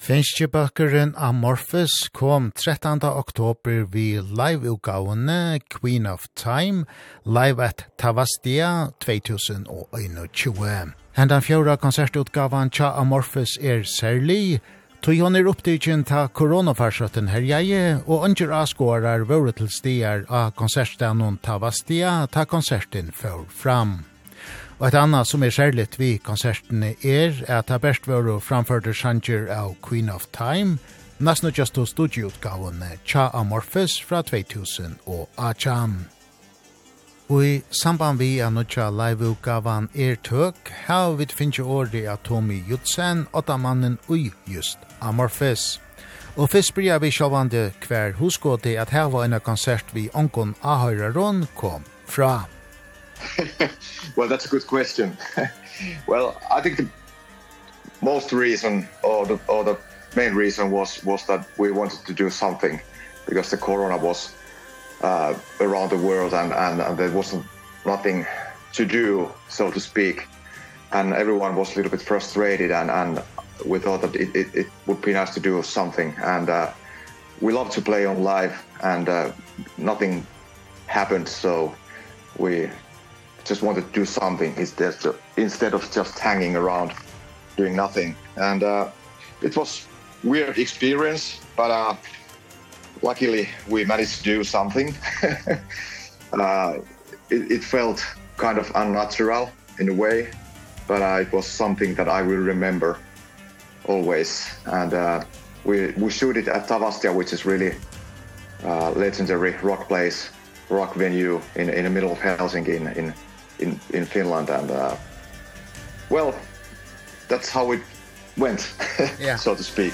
Finskjebøkeren Amorphis kom 13. oktober vi live-utgavene Queen of Time, live at Tavastia 2021. Hendan fjorda konsertutgavan Tja Amorphis er særlig, tog hon er opptidgen ta koronafarsrøtten herjeie, og ønsker avskårar våre til stier av konsertstanen Tavastia ta konserten før fram. Og et annet som er særlig vi konsertene er at det best var framførte sanger av Queen of Time, nesten just to studieutgavene Cha Amorphis fra 2000 og Acham. Og i samband vi er nødja liveutgaven er tøk, her vi finner året av Tommy Jutsen, åtta mannen ui just Amorphis. Og først blir vi sjåvande hver husgåte at her var en konsert vi onkon Ahøyraron kom fra. well, that's a good question. well, I think the most reason or the or the main reason was was that we wanted to do something because the corona was uh around the world and and, and there wasn't nothing to do so to speak and everyone was a little bit frustrated and and we thought that it it, it would be nice to do something and uh we love to play on live and uh nothing happened so we just wanted to do something instead of, instead of just hanging around doing nothing. And uh it was weird experience but uh luckily we managed to do something. Uh it it felt kind of unnatural in a way but uh, it was something that I will remember always. And uh we we shoot it at Tavastia which is really uh legendary rock place rock venue in in the middle of Helsinki in in in in Finland and uh well that's how it went yeah. so to speak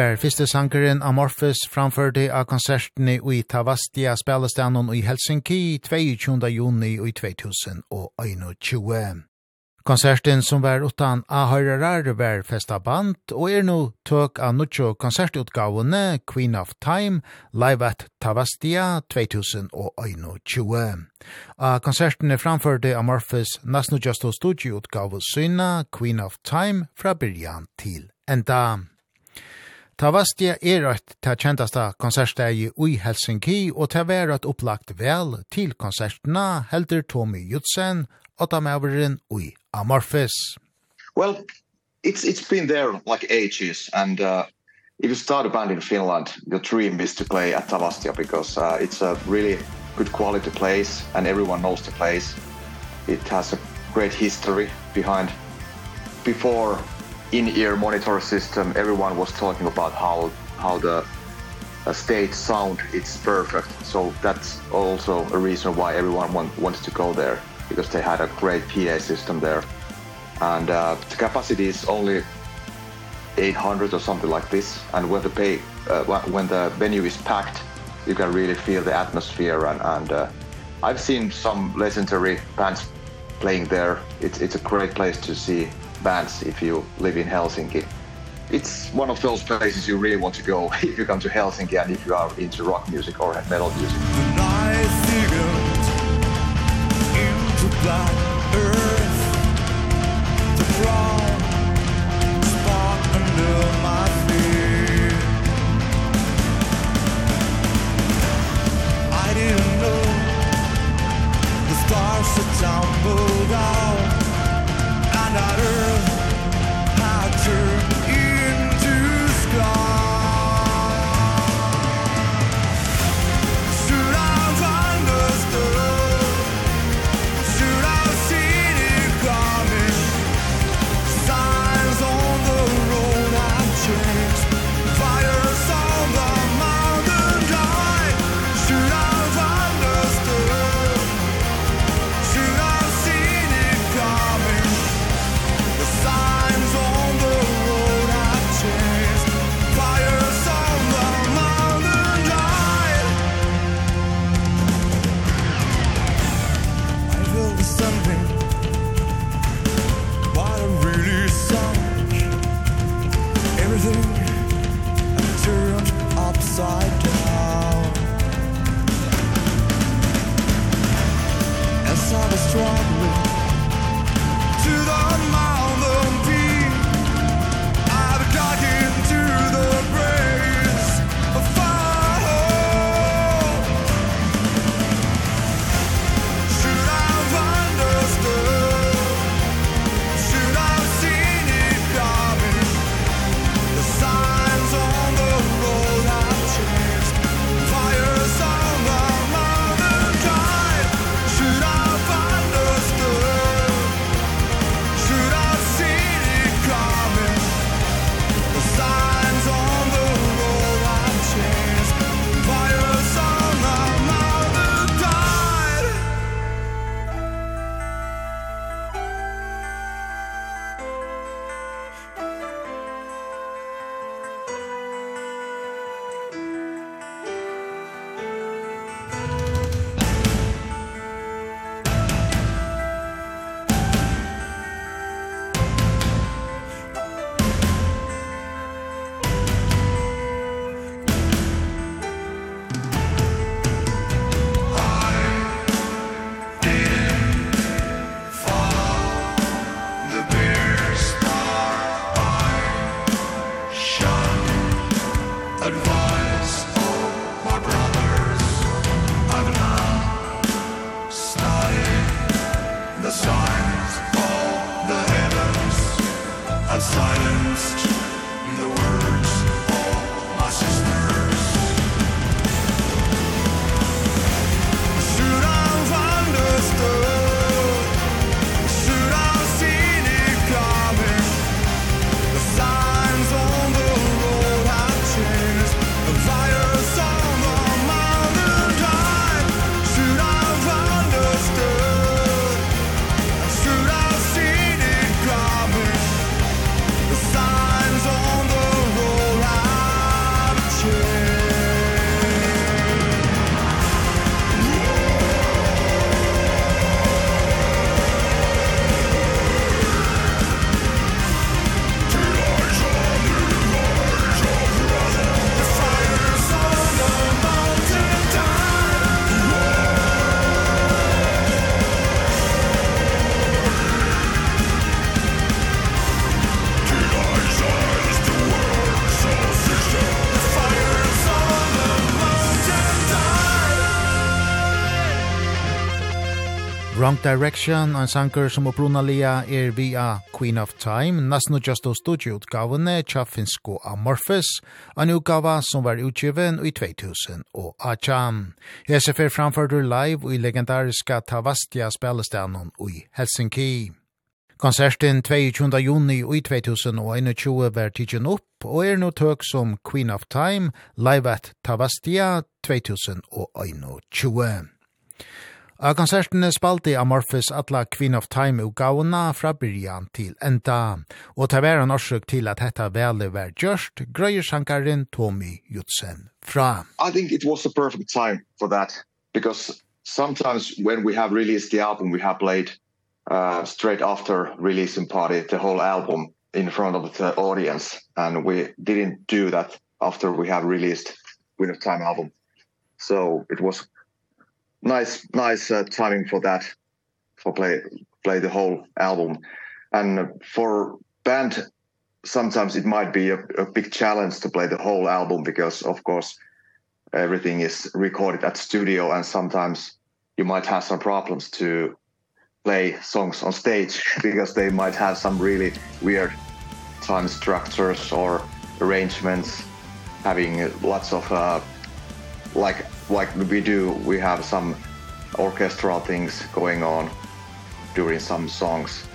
var fyrste sankeren Amorphis framførte av konsertene i Tavastia spelestanon i Helsinki 22. juni i 2021. Konserten som var utan ahøyrerar var festa band, og er nå tøk av nuttjo konsertutgavene Queen of Time live at Tavastia 2021. Av konsertene framførte Amorphis Nasnudjasto studioutgave Syna Queen of Time fra byrjan til enda. Tavastia er et ta kjentasta konsertstegi i Helsinki, og ta vera opplagt vel til konsertna helder Tommy Jutsen, åttamæveren Ui Amorphis. Well, it's it's been there like ages, and uh, if you start a band in Finland, your dream is to play at Tavastia because uh, it's a really good quality place, and everyone knows the place. It has a great history behind before in-ear monitor system. Everyone was talking about how how the uh, stage sound it's perfect. So that's also a reason why everyone want, wanted to go there because they had a great PA system there. And uh, the capacity is only 800 or something like this. And when the pay, uh, when the venue is packed, you can really feel the atmosphere. And, and uh, I've seen some legendary bands playing there. It's it's a great place to see bands if you live in Helsinki. It's one of those places you really want to go if you come to Helsinki and if you are into rock music or metal music. Night into black Wrong Direction, en sanger som opprunalia er via Queen of Time, nesten og just å studieutgavene tja finsko Amorphis, en utgava som var utgiven i 2000 og Acham. Hesef er framførdur live i legendariska Tavastia spelestanon i Helsinki. Konserten 22. juni i 2021 var tidsen opp og er nå tøk som Queen of Time live at Tavastia 2021. Av konsertene spalte Amorphis atla Queen of Time og gauna fra byrjan til enda, og ta vera norsøk til at hetta vele var gjørst, grøyer sjankaren Tommy Jutsen fra. I think it was the perfect time for that, because sometimes when we have released the album, we have played uh, straight after releasing party, the whole album in front of the audience, and we didn't do that after we have released Queen of Time album. So it was nice nice uh, timing for that for play play the whole album. And for band sometimes it might be a, a big challenge to play the whole album because of course everything is recorded at studio and sometimes you might have some problems to play songs on stage because they might have some really weird time structures or arrangements having lots of uh, like like we do, we have some orchestral things going on during some songs.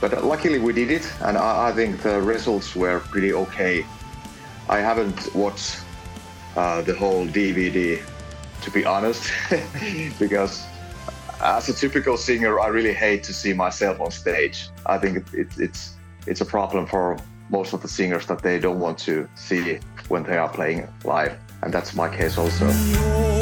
But luckily we did it, and I, I think the results were pretty okay. I haven't watched uh, the whole DVD, to be honest, because as a typical singer, I really hate to see myself on stage. I think it, it, it's, it's a problem for most of the singers that they don't want to see when they are playing live and that's my case also.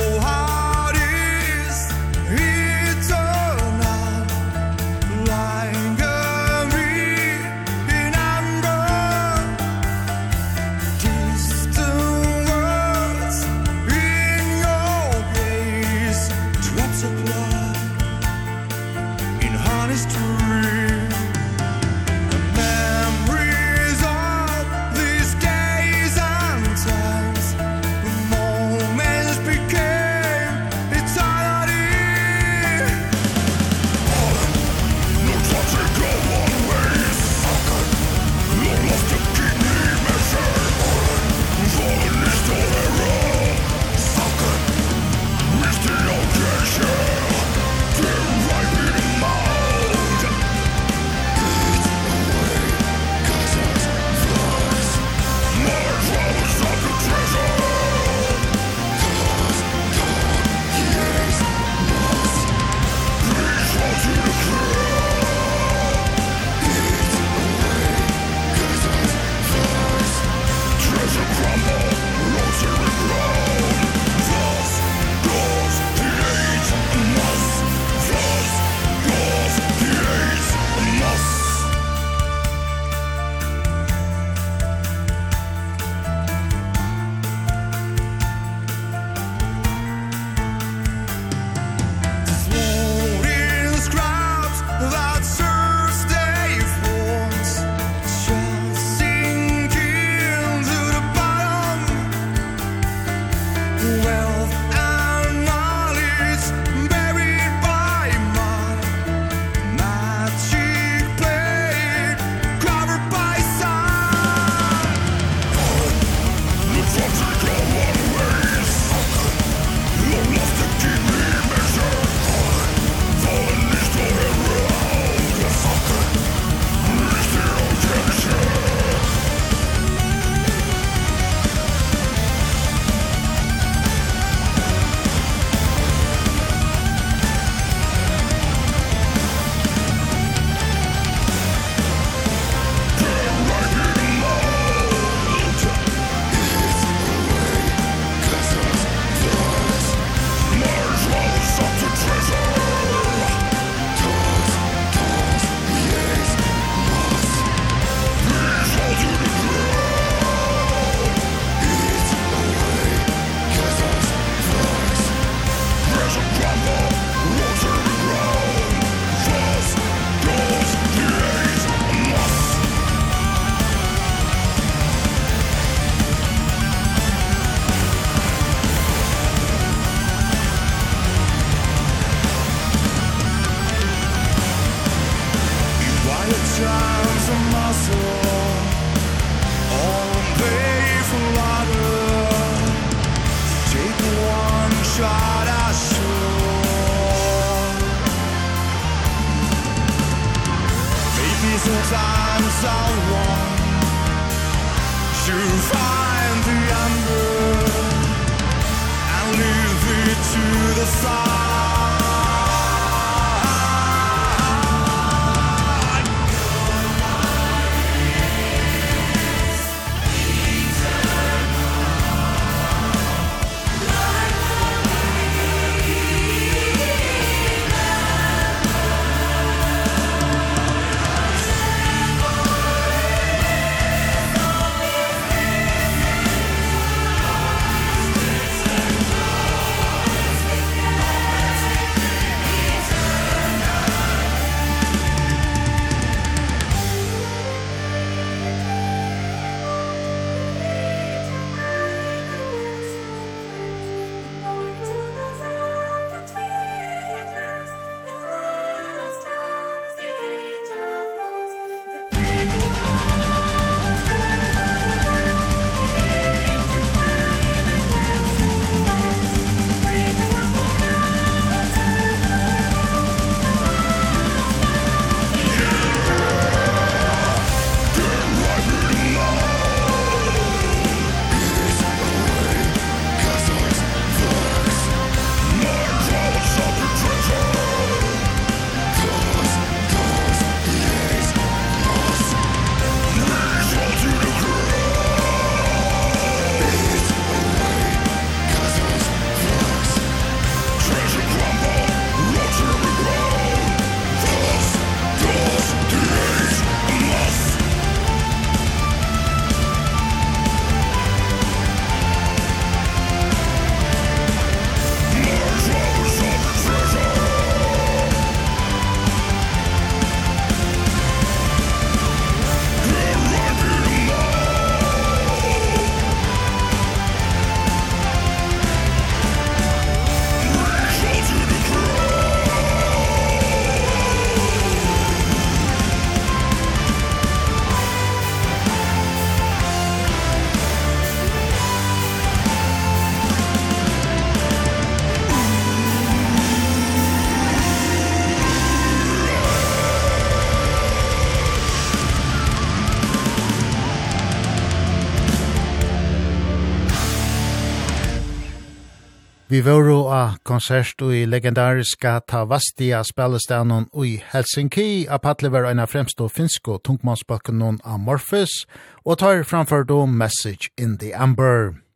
Vi var a konsert i legendariska Tavastia spelestanen i Helsinki. A Patle var en av fremst og finsk og tungmannsbakken Amorphis og tar framfor då Message in the Amber.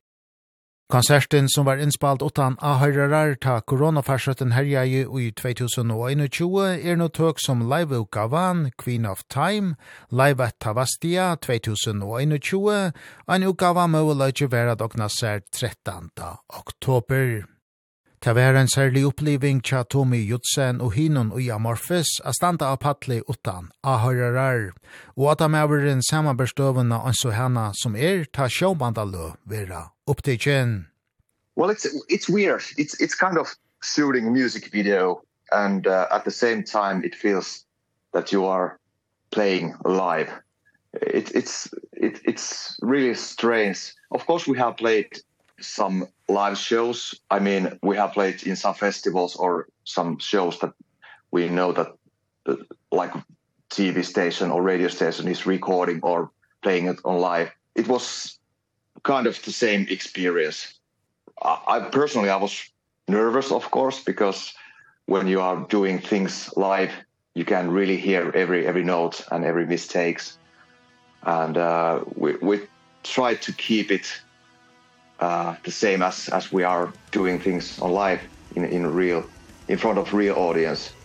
Konserten som var innspalt utan ahøyrerar ta koronafarsøtten herja i 2021 er no tøk som Live utgavan Queen of Time, Live at Tavastia 2021, en ukava møveløyge vera dogna ser 13. oktober. Ta var en særlig oppliving tja Tommy Jutsen og Hinon i Amorphis a standa av patli utan ahøyrar, og at am er en anso hana som er ta sjåbandalø vera opptidkjen. Well, it's, it's weird. It's, it's kind of shooting a music video and uh, at the same time it feels that you are playing live. It, it's, it, it's really strange. Of course we have played some live shows. I mean, we have played in some festivals or some shows that we know that like TV station or radio station is recording or playing it on live. It was kind of the same experience. I, I personally I was nervous of course because when you are doing things live you can really hear every every note and every mistakes and uh we we try to keep it uh the same as as we are doing things on live in in real in front of real audience.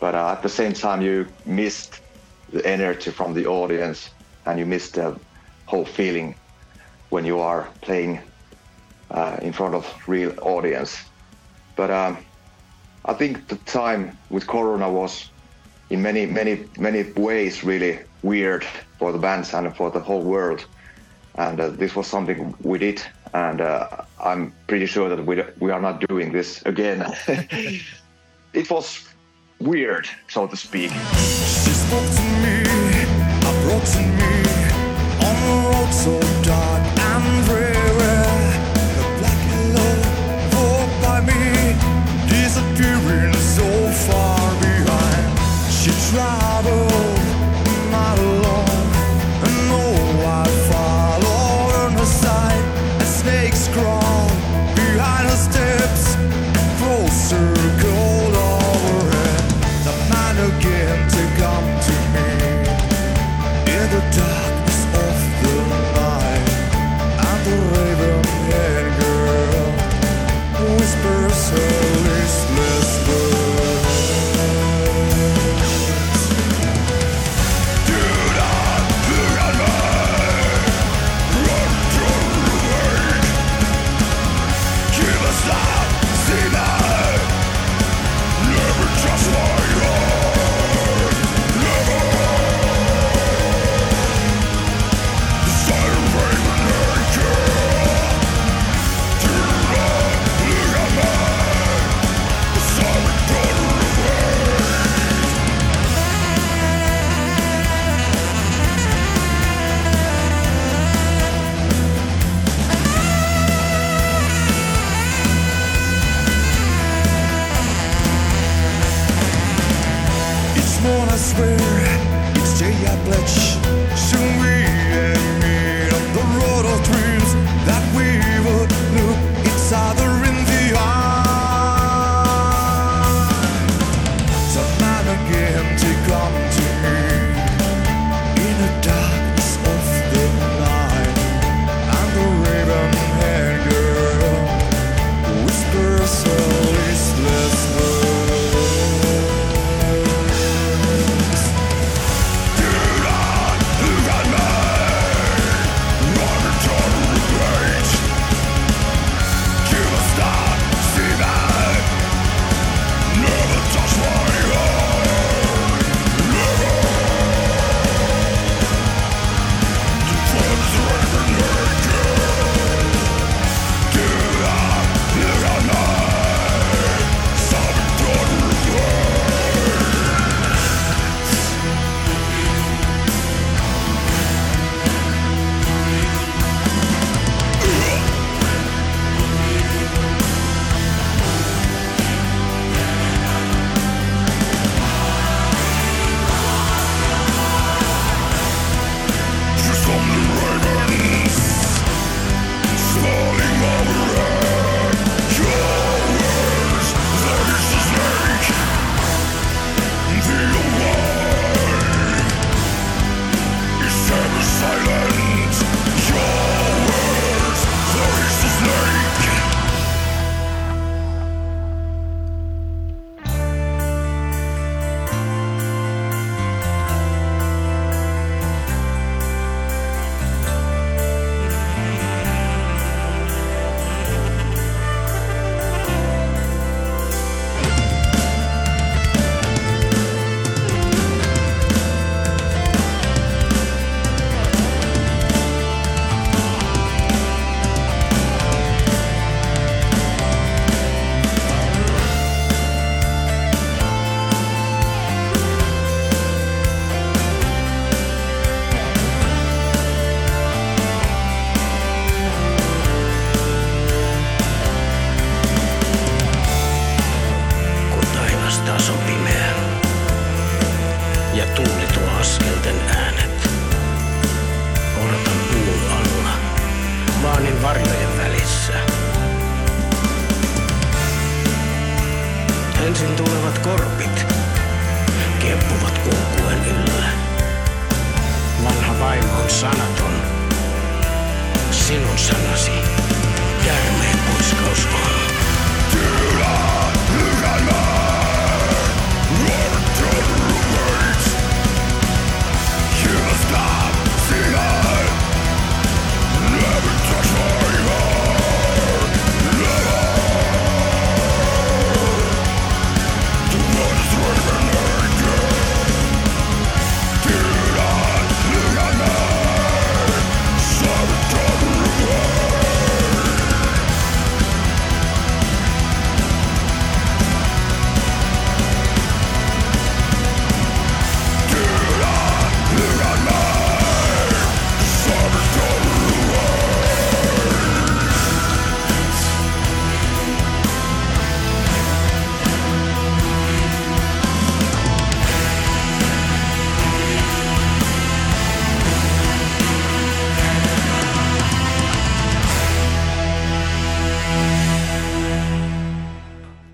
But uh, at the same time you missed the energy from the audience and you missed the whole feeling when you are playing uh in front of real audience. But um i think the time with corona was in many many many ways really weird for the bands and for the whole world. And uh, this was something we did and uh, I'm pretty sure that we we are not doing this again. it was weird, so to speak. She spoke to me, I brought to me.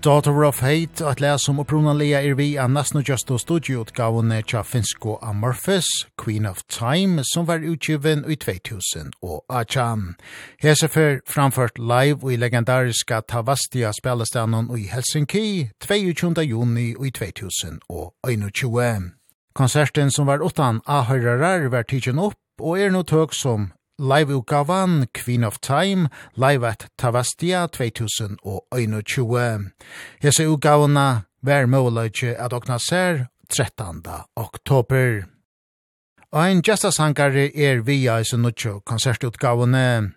Daughter of Hate, at lea som opprunalega er vi av Nasno Justo Studio-utgavene tja Finsko Amorphis, Queen of Time, som var utgiven i 2000 og Achan. Hesefer framført live i legendariska Tavastia spelestanon i Helsinki, 22. juni i 2000 og 21. Konserten som var utan ahøyrarar var tidsen opp og er no tøk som live-utgavan Queen of Time, live at Tavastia 2021. Hese utgavana vær måløyke at okna ser 13. oktober. Ein en gestasankare er via i sin nutjo konsertutgavane.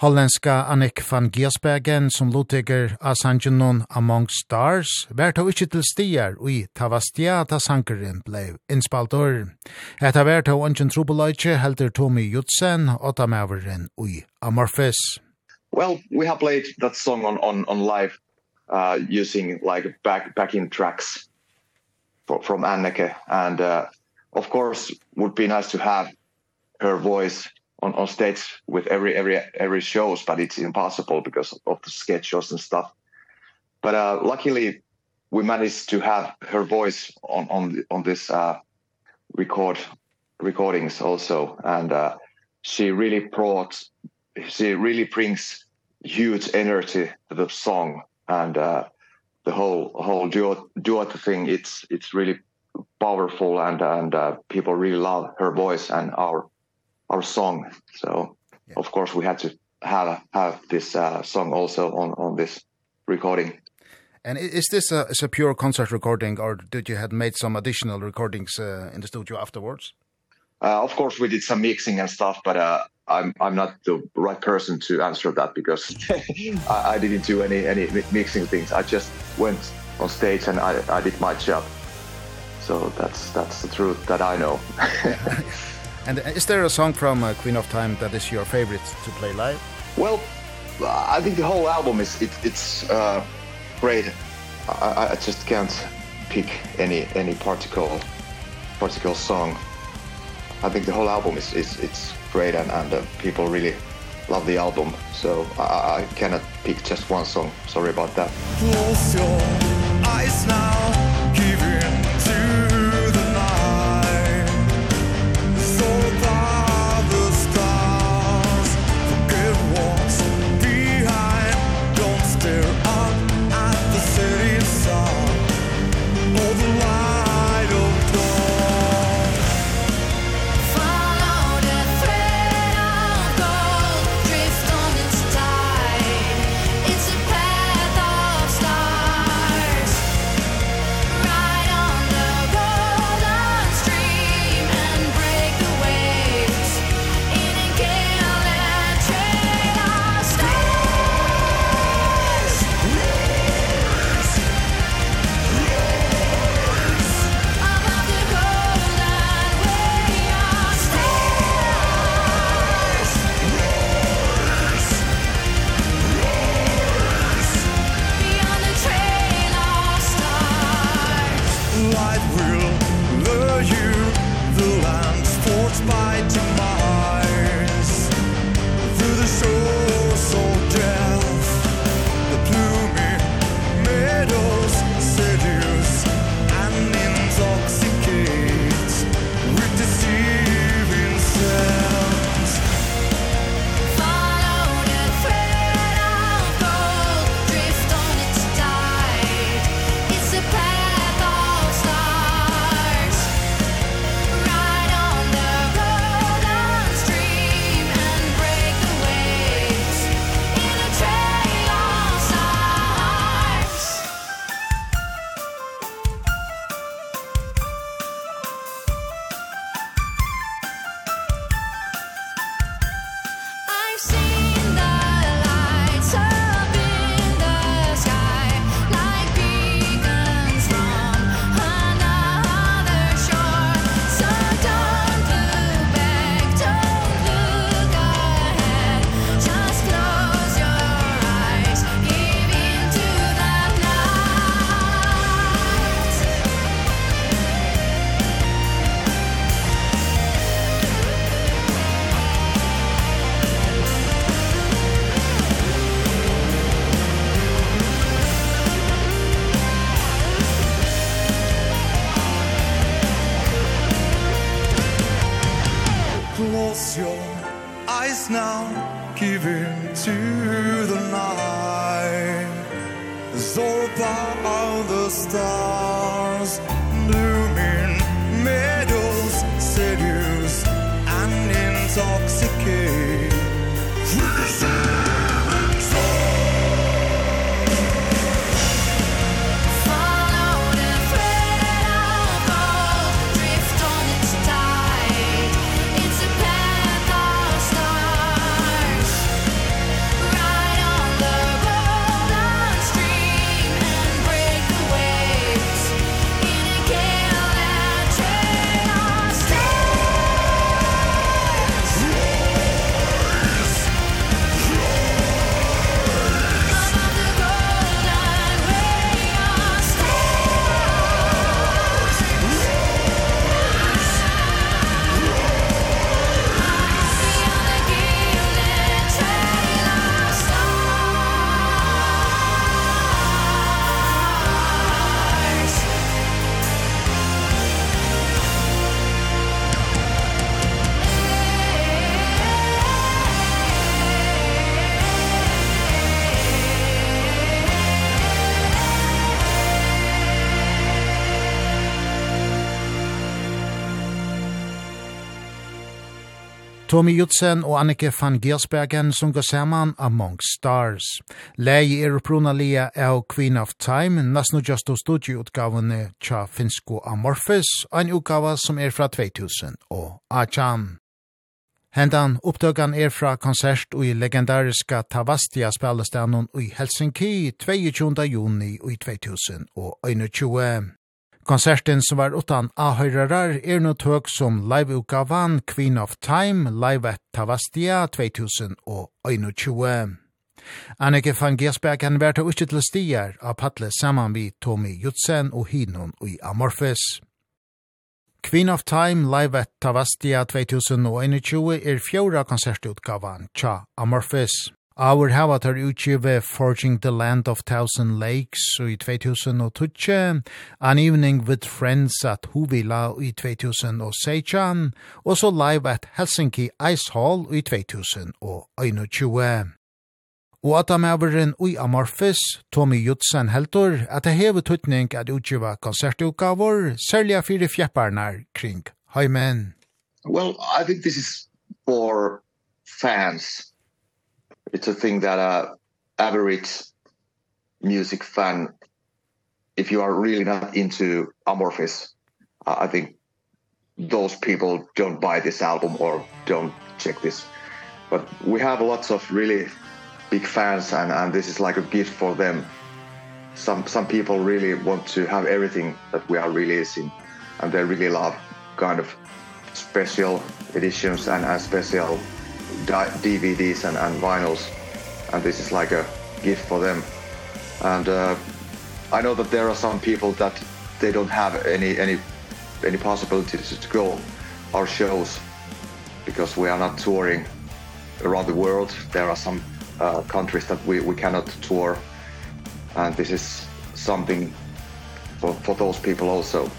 Hollandska Annik van Giersbergen som lotiger av sangenon Among Stars vært av ikkje til stier ui Tavastia da sankeren blei innspaltor. Hetta vært av ungen trobeløyche helder Tommy Jutsen og ta maveren ui Amorphis. Well, we have played that song on on on live uh using like back backing tracks for, from Anneke and uh of course would be nice to have her voice on on stage with every every every shows but it's impossible because of the schedules and stuff. But uh luckily we managed to have her voice on on on this uh record recordings also. And uh she really brought she really brings huge energy to the song. And uh the whole whole duo duo thing it's it's really powerful and and uh, people really love her voice and our our song. So yeah. of course we had to have have this uh, song also on on this recording. And is this a, is a pure concert recording or did you had made some additional recordings uh, in the studio afterwards? Uh, of course we did some mixing and stuff but uh I'm I'm not the right person to answer that because I I didn't do any any mixing things. I just went on stage and I I did my job. So that's that's the truth that I know. And is there a song from uh, Queen of Time that is your favorite to play live? Well, I think the whole album is it, it's uh, great. I, I just can't pick any any particular particular song. I think the whole album is is it's great and and uh, people really love the album. So I I cannot pick just one song. Sorry about that. Close your eyes now. Tommy Jutsen og Annike van Giersbergen sunga saman Among Stars. Lei er pruna lia av Queen of Time, nesten nu just studieutgavene tja finsko Amorphis, en utgava som er fra 2000 og Achan. Hendan upptøkan er fra konsert i legendariska Tavastia spelestanon i Helsinki 22. juni i 2021. Konserten som var utan ahøyrarar er no tøk som live-utgavan Queen of Time live at Tavastia 2021. Annike van Gersberg han vært ikke til stier av Patle saman vi Tommy Jutsen og Hinon i Amorphis. Queen of Time live at Tavastia 2021 er fjóra konsertutgavan tja Amorphis. Our hava tar utgive Forging the Land of Thousand Lakes i 2012, An Evening with Friends at Huvila i 2016, og så live at Helsinki Ice Hall i 2021. Og at han averen ui Amorphis, Tommy Jutsen heldur, at det hever tuttning at utgiva konsertutgavor, særlig fire fjepparnar kring heimen. Well, I think this is for fans it's a thing that a average music fan if you are really not into amorphis uh, i think those people don't buy this album or don't check this. But we have lots of really big fans and and this is like a gift for them. Some some people really want to have everything that we are releasing and they really love kind of special editions and and special DVDs and, and vinyls, and this is like a gift for them. And uh, I know that there are some people that they don't have any any any possibility to, to go our shows because we are not touring around the world. There are some uh, countries that we we cannot tour, and this is something for for those people also.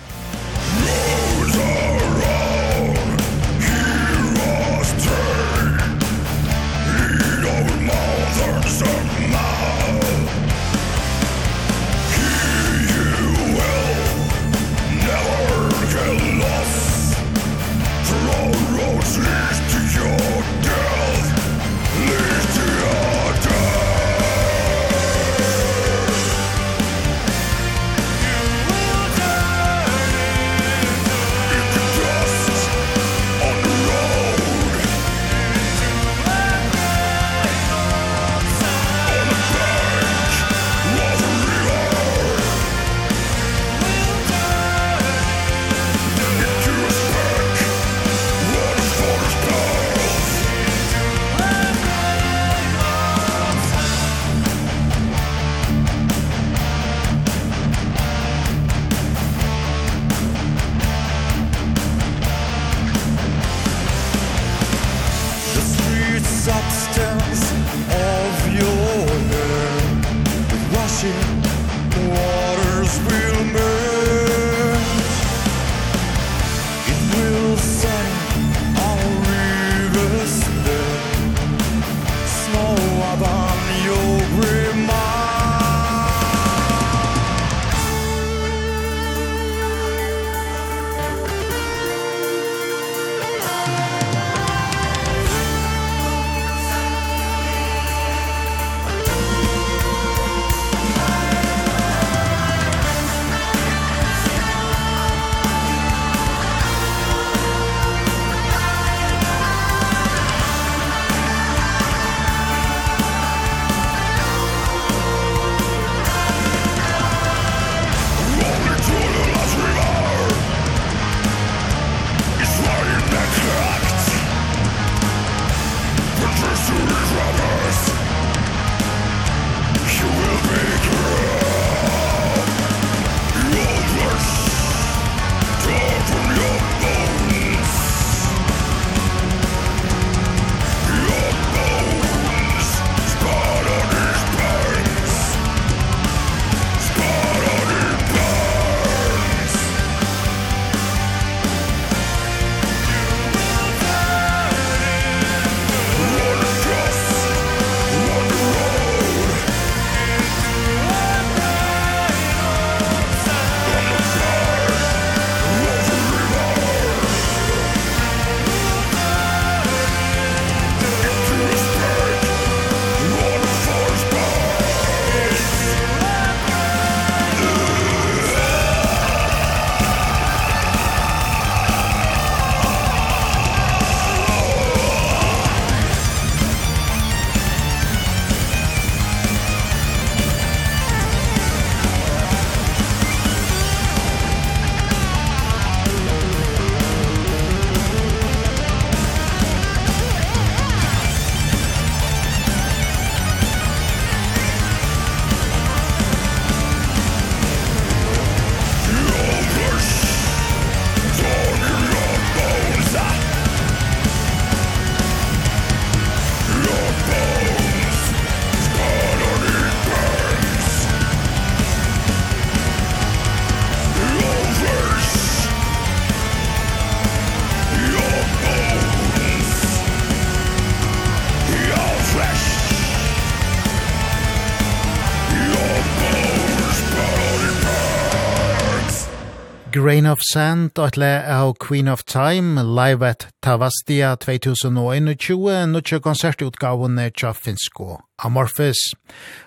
Grain of Sand og etle av Queen of Time live at Tavastia 2021 nutje er tja finsko Amorphis.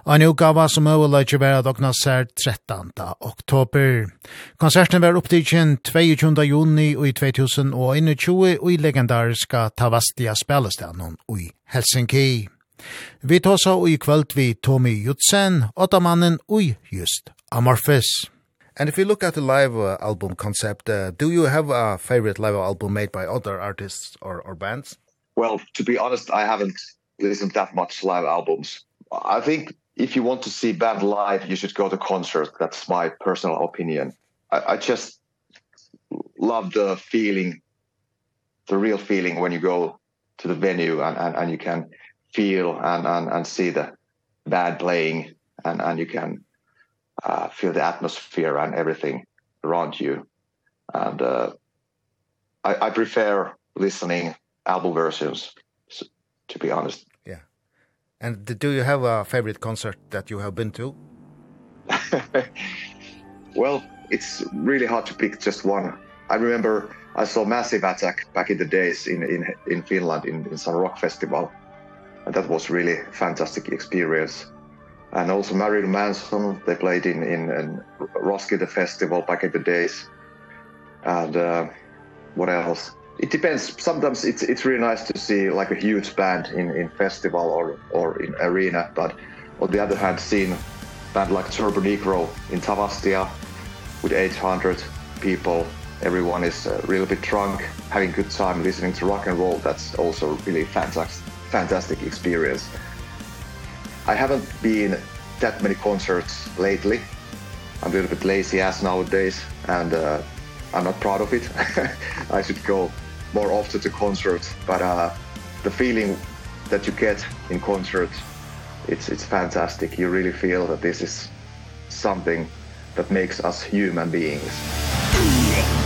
Og en utgava som overlag ikke være dogna sær 13. oktober. Konserten var opptidgen 22. juni i 2021 og i legendariska Tavastia spelestanon i Helsinki. Vi tåsa i kvöld vi Tommy Jutsen, åttamannen og just Amorphis. And if you look at the live uh, album concept, uh, do you have a favorite live album made by other artists or or bands? Well, to be honest, I haven't listened that much live albums. I think if you want to see band live, you should go to concert. That's my personal opinion. I I just love the feeling the real feeling when you go to the venue and and and you can feel and and and see the band playing and and you can uh feel the atmosphere and everything around you. And uh I I prefer listening album versions to be honest. Yeah. And do you have a favorite concert that you have been to? Well it's really hard to pick just one. I remember I saw Massive Attack back in the days in in in Finland in in some rock festival. And that was really fantastic experience and also Marilyn Manson. They played in in, in Roskilde Festival back in the days. And uh, what else? It depends. Sometimes it's it's really nice to see like a huge band in in festival or or in arena, but on the other hand, seeing band like Turbo Negro in Tavastia with 800 people, everyone is a little bit drunk, having good time listening to rock and roll. That's also really fantastic fantastic experience. I haven't been that many concerts lately. I'm a little bit lazy ass nowadays and uh, I'm not proud of it. I should go more often to concerts, but uh, the feeling that you get in concerts, it's, it's fantastic. You really feel that this is something that makes us human beings.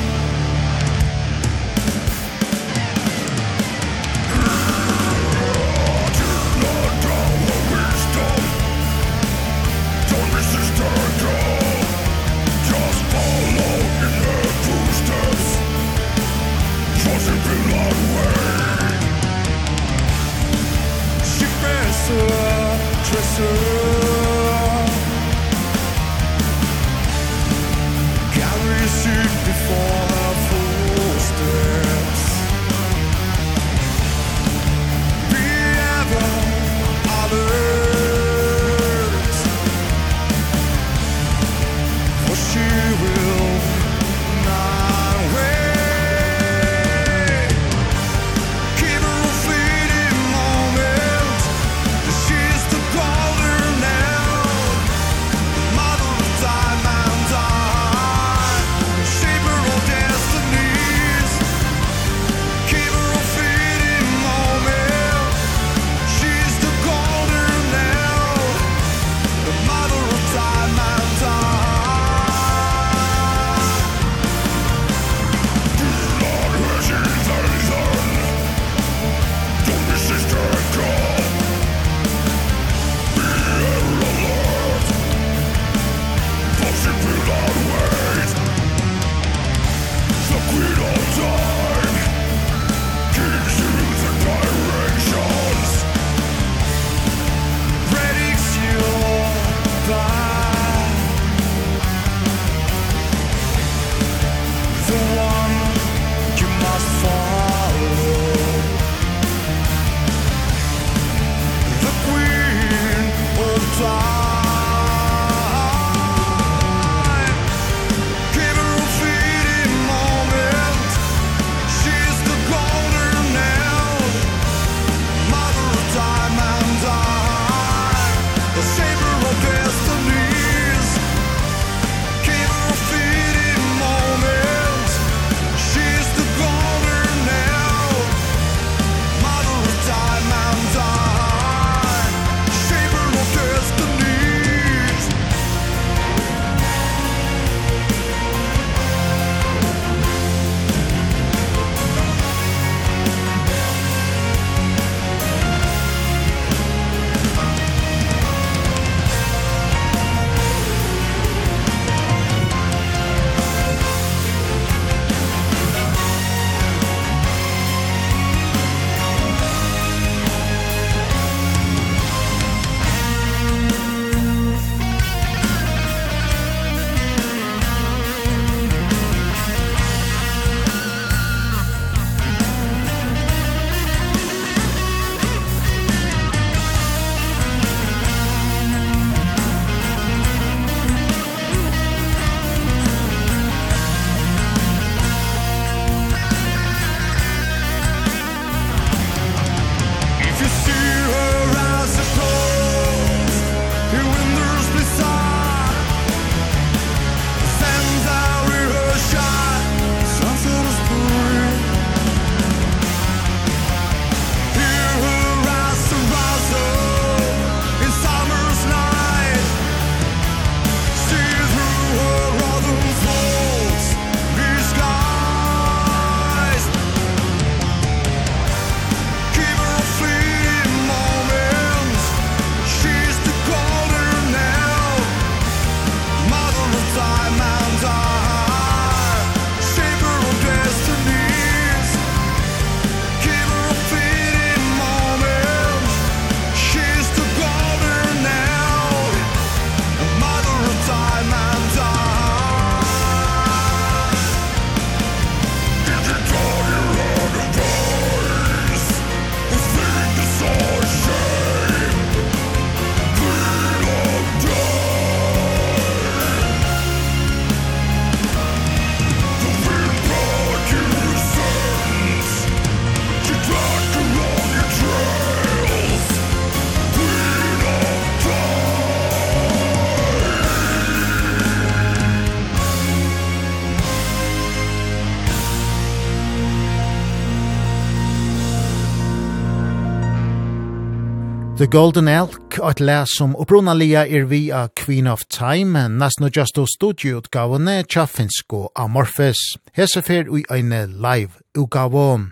The Golden Elk, et les som opprunalia er vi av Queen of Time, nesten og just og studieutgavene tja finsko Amorphis. Hese fer ui eine live utgavon.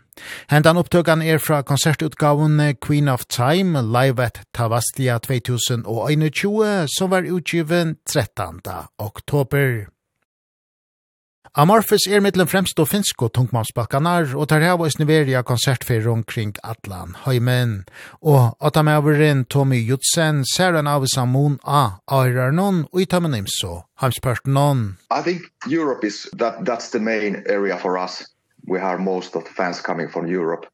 Hendan opptøkan er fra konsertutgavene Queen of Time, live at Tavastia 2021, som var utgiven 13. oktober. Amorphis er mittlen fremst og finsk og tungmannsbalkanar, og tar hava oss niveria konsertferie omkring Atlan Høymen. Og at han averen Tommy Jutsen ser en av sammon av non, og Itamen Imso, Hamspartenon. I think Europe is, that, that's the main area for us. We have most of the fans coming from Europe.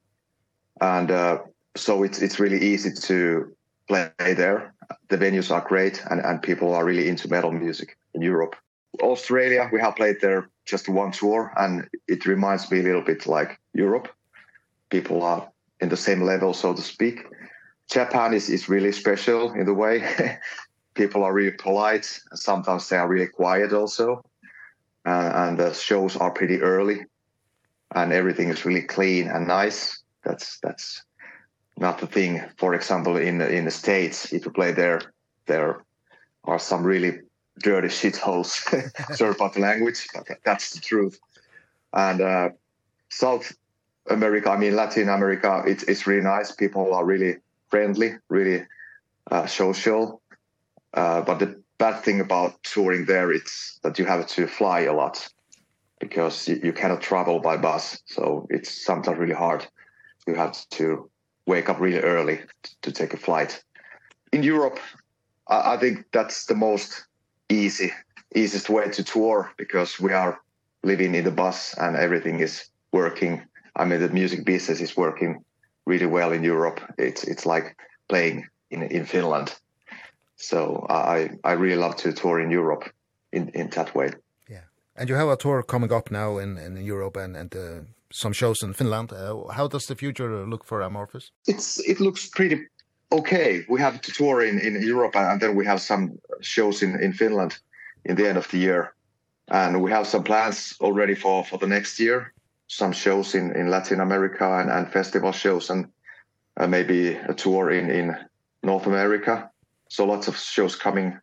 And uh, so it's, it's really easy to play there. The venues are great and, and people are really into metal music in Europe. Australia, we have played there just one tour and it reminds me a little bit like Europe. People are in the same level, so to speak. Japan is, is really special in the way. People are really polite. Sometimes they are really quiet also. Uh, and the shows are pretty early and everything is really clean and nice. That's that's not the thing for example in in the states if you play there there are some really dirty shitholes sorry about the language but that's the truth. And uh south america i mean latin america it's it's really nice. People are really friendly really uh social. Uh but the bad thing about touring there it's that you have to fly a lot because you, you cannot travel by bus. So it's sometimes really hard. You have to wake up really early to take a flight. In europe i, I think that's the most easy easiest way to tour because we are living in the bus and everything is working. I mean the music business is working really well in Europe. It's it's like playing in in Finland. So i i really love to tour in Europe in in that way. Yeah. And you have a tour coming up now in in Europe and and uh, some shows in Finland. Uh, how does the future look for Amorphis it's it looks pretty okay, we have to tour in in Europe and then we have some shows in in Finland in the end of the year. And we have some plans already for for the next year, some shows in in Latin America and and festival shows and uh, maybe a tour in in North America. So lots of shows coming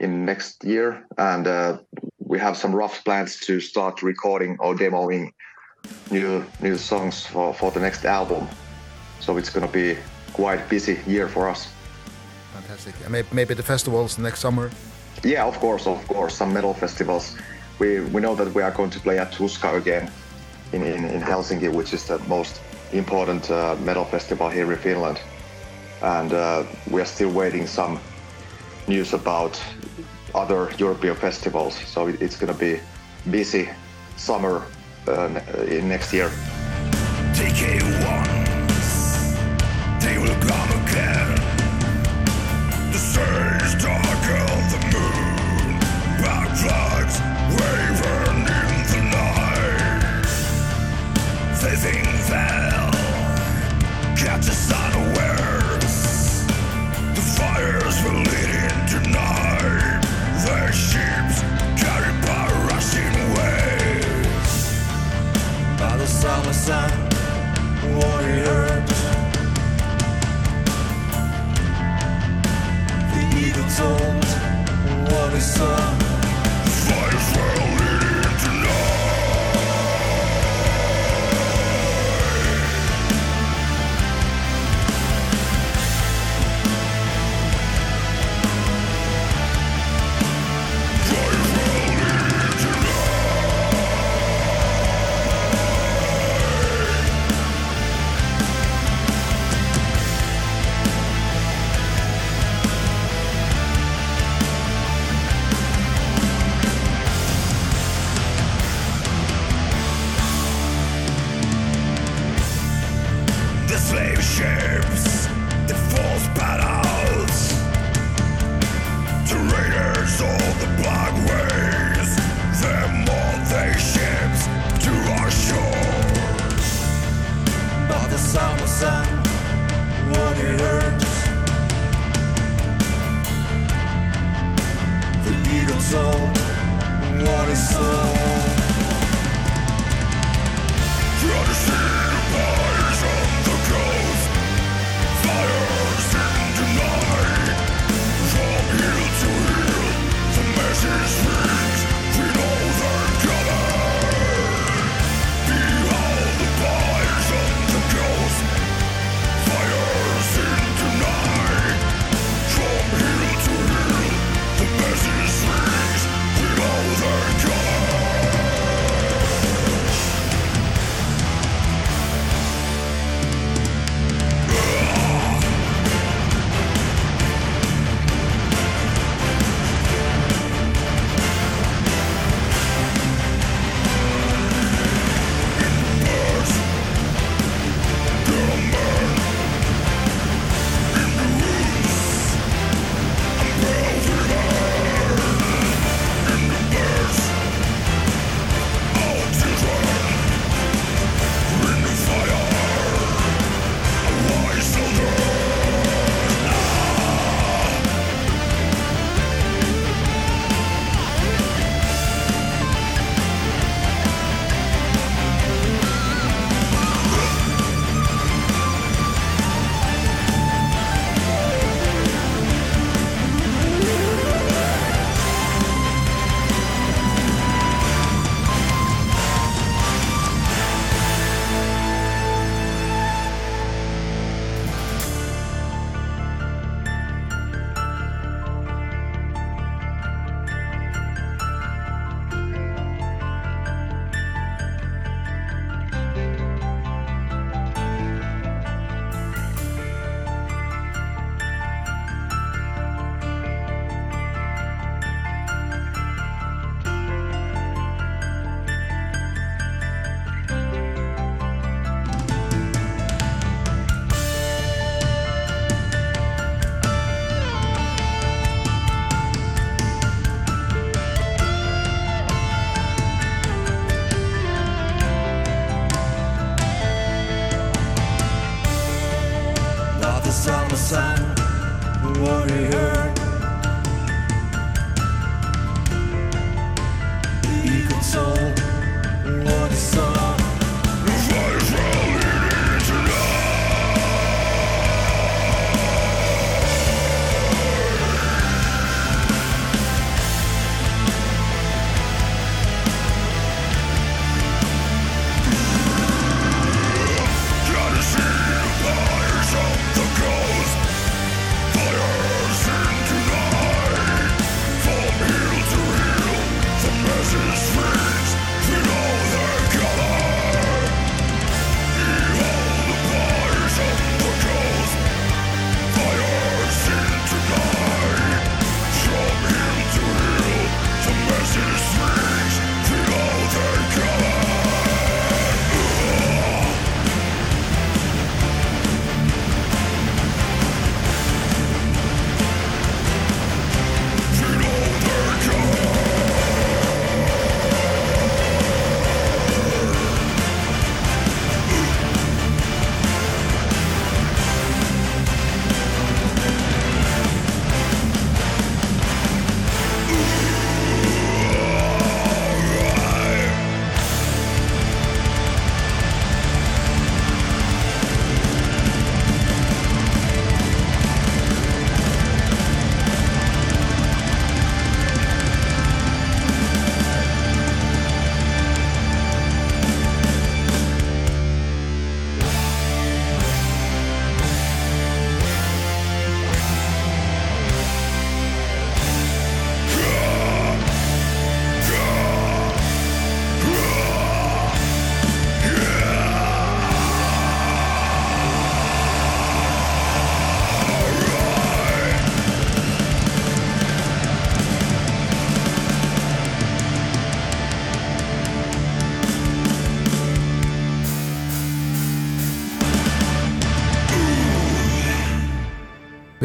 in next year and uh, we have some rough plans to start recording or demoing new new songs for for the next album. So it's going to be quite busy year for us. Fantastic. And maybe, maybe the festivals next summer? Yeah, of course, of course. Some metal festivals. We, we know that we are going to play at Tuska again in, in, in Helsinki, which is the most important uh, metal festival here in Finland. And uh, we are still waiting some news about other European festivals. So it, it's going to be busy summer uh, in next year. TK1 inside what The eagle told what it saw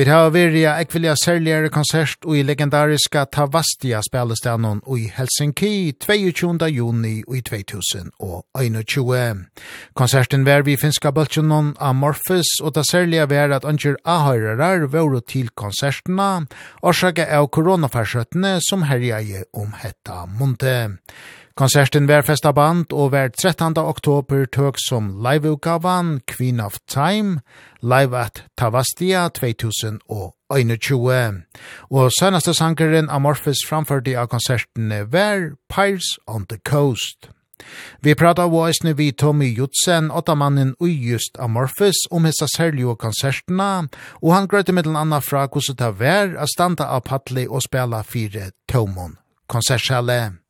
Vi har vært i ekvilja særligere konsert og i legendariska Tavastia spelestanen i Helsinki 22. juni i 2021. Konserten var vi finska bøltsjonon Amorphis og det særlige var at anger ahøyrerar var til konsertena orsaka av koronafarsøttene som herjeie om hetta munte. Konserten var festa band og var 13. oktober tøk som liveutgavan Queen of Time, live at Tavastia 2021. Og sønnaste sangeren Amorphis framførte av konserten var Pires on the Coast. Vi prata av oisne vi Tommy Jutsen, åttamannen og just Amorphis, om hessa særlige konserterna, og han grøyte mittel anna fra hvordan det var å standa av Patli og spela fire tomon konsertsjæle.